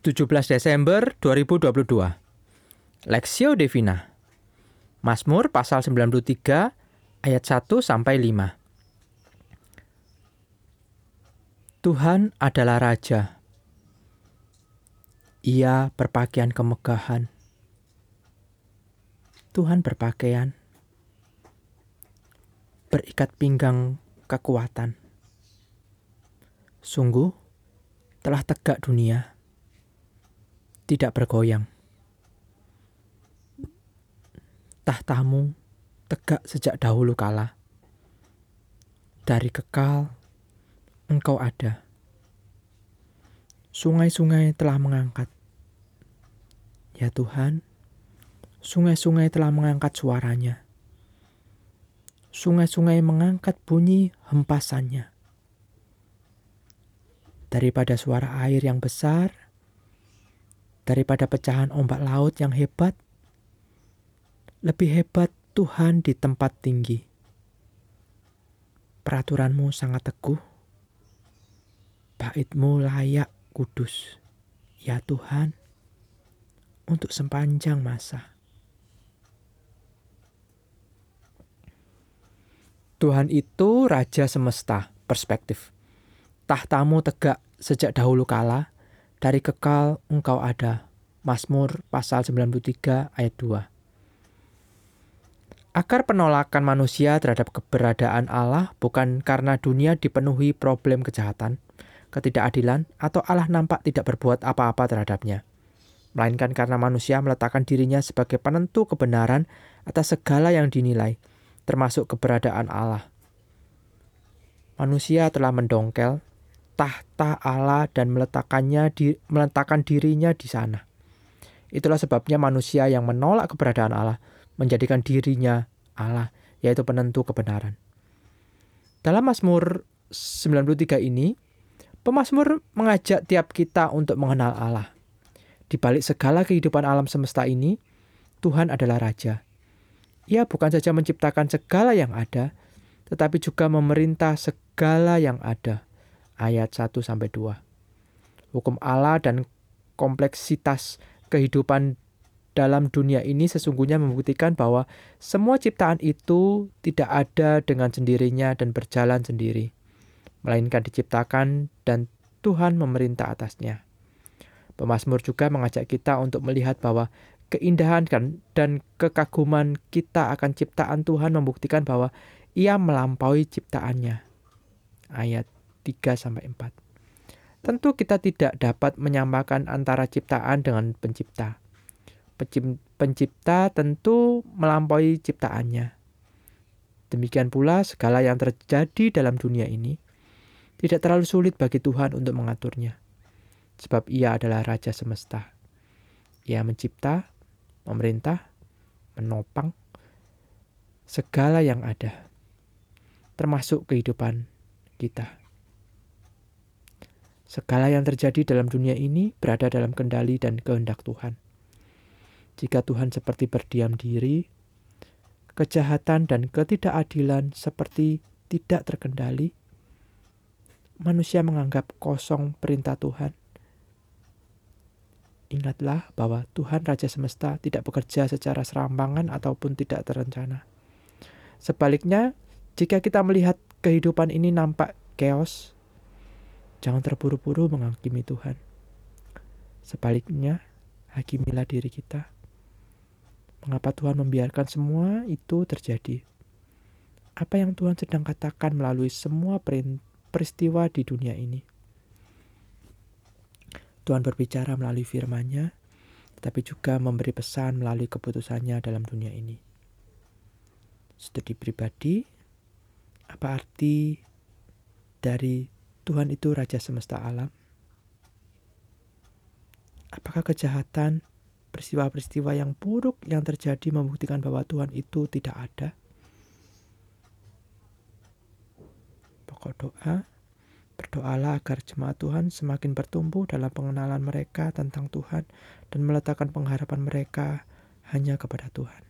17 Desember 2022 Lexio Divina Mazmur pasal 93 ayat 1 sampai 5 Tuhan adalah raja. Ia berpakaian kemegahan. Tuhan berpakaian. Berikat pinggang kekuatan. Sungguh telah tegak dunia tidak bergoyang. Tahtamu tegak sejak dahulu kala. Dari kekal, engkau ada. Sungai-sungai telah mengangkat. Ya Tuhan, sungai-sungai telah mengangkat suaranya. Sungai-sungai mengangkat bunyi hempasannya. Daripada suara air yang besar, daripada pecahan ombak laut yang hebat. Lebih hebat Tuhan di tempat tinggi. Peraturanmu sangat teguh. Baitmu layak kudus. Ya Tuhan, untuk sepanjang masa. Tuhan itu Raja semesta, perspektif. Tahtamu tegak sejak dahulu kala, dari kekal engkau ada. Mazmur pasal 93 ayat 2. Akar penolakan manusia terhadap keberadaan Allah bukan karena dunia dipenuhi problem kejahatan, ketidakadilan, atau Allah nampak tidak berbuat apa-apa terhadapnya. Melainkan karena manusia meletakkan dirinya sebagai penentu kebenaran atas segala yang dinilai, termasuk keberadaan Allah. Manusia telah mendongkel, tahta Allah dan meletakkannya di, meletakkan dirinya di sana. Itulah sebabnya manusia yang menolak keberadaan Allah menjadikan dirinya Allah, yaitu penentu kebenaran. Dalam Mazmur 93 ini, pemazmur mengajak tiap kita untuk mengenal Allah. Di balik segala kehidupan alam semesta ini, Tuhan adalah Raja. Ia bukan saja menciptakan segala yang ada, tetapi juga memerintah segala yang ada ayat 1 sampai 2. Hukum Allah dan kompleksitas kehidupan dalam dunia ini sesungguhnya membuktikan bahwa semua ciptaan itu tidak ada dengan sendirinya dan berjalan sendiri, melainkan diciptakan dan Tuhan memerintah atasnya. Pemasmur juga mengajak kita untuk melihat bahwa keindahan dan kekaguman kita akan ciptaan Tuhan membuktikan bahwa Ia melampaui ciptaannya. Ayat 3 sampai 4. Tentu kita tidak dapat menyamakan antara ciptaan dengan pencipta. Pencipta tentu melampaui ciptaannya. Demikian pula segala yang terjadi dalam dunia ini tidak terlalu sulit bagi Tuhan untuk mengaturnya. Sebab ia adalah Raja semesta. Ia mencipta, memerintah, menopang segala yang ada, termasuk kehidupan kita. Segala yang terjadi dalam dunia ini berada dalam kendali dan kehendak Tuhan. Jika Tuhan seperti berdiam diri, kejahatan dan ketidakadilan seperti tidak terkendali, manusia menganggap kosong perintah Tuhan. Ingatlah bahwa Tuhan Raja Semesta tidak bekerja secara serampangan ataupun tidak terencana. Sebaliknya, jika kita melihat kehidupan ini nampak chaos, Jangan terburu-buru menghakimi Tuhan. Sebaliknya, hakimilah diri kita. Mengapa Tuhan membiarkan semua itu terjadi? Apa yang Tuhan sedang katakan melalui semua peristiwa di dunia ini? Tuhan berbicara melalui firman-Nya, tetapi juga memberi pesan melalui keputusannya dalam dunia ini. Studi pribadi, apa arti dari Tuhan itu Raja semesta alam? Apakah kejahatan, peristiwa-peristiwa yang buruk yang terjadi membuktikan bahwa Tuhan itu tidak ada? Pokok doa, berdoalah agar jemaat Tuhan semakin bertumbuh dalam pengenalan mereka tentang Tuhan dan meletakkan pengharapan mereka hanya kepada Tuhan.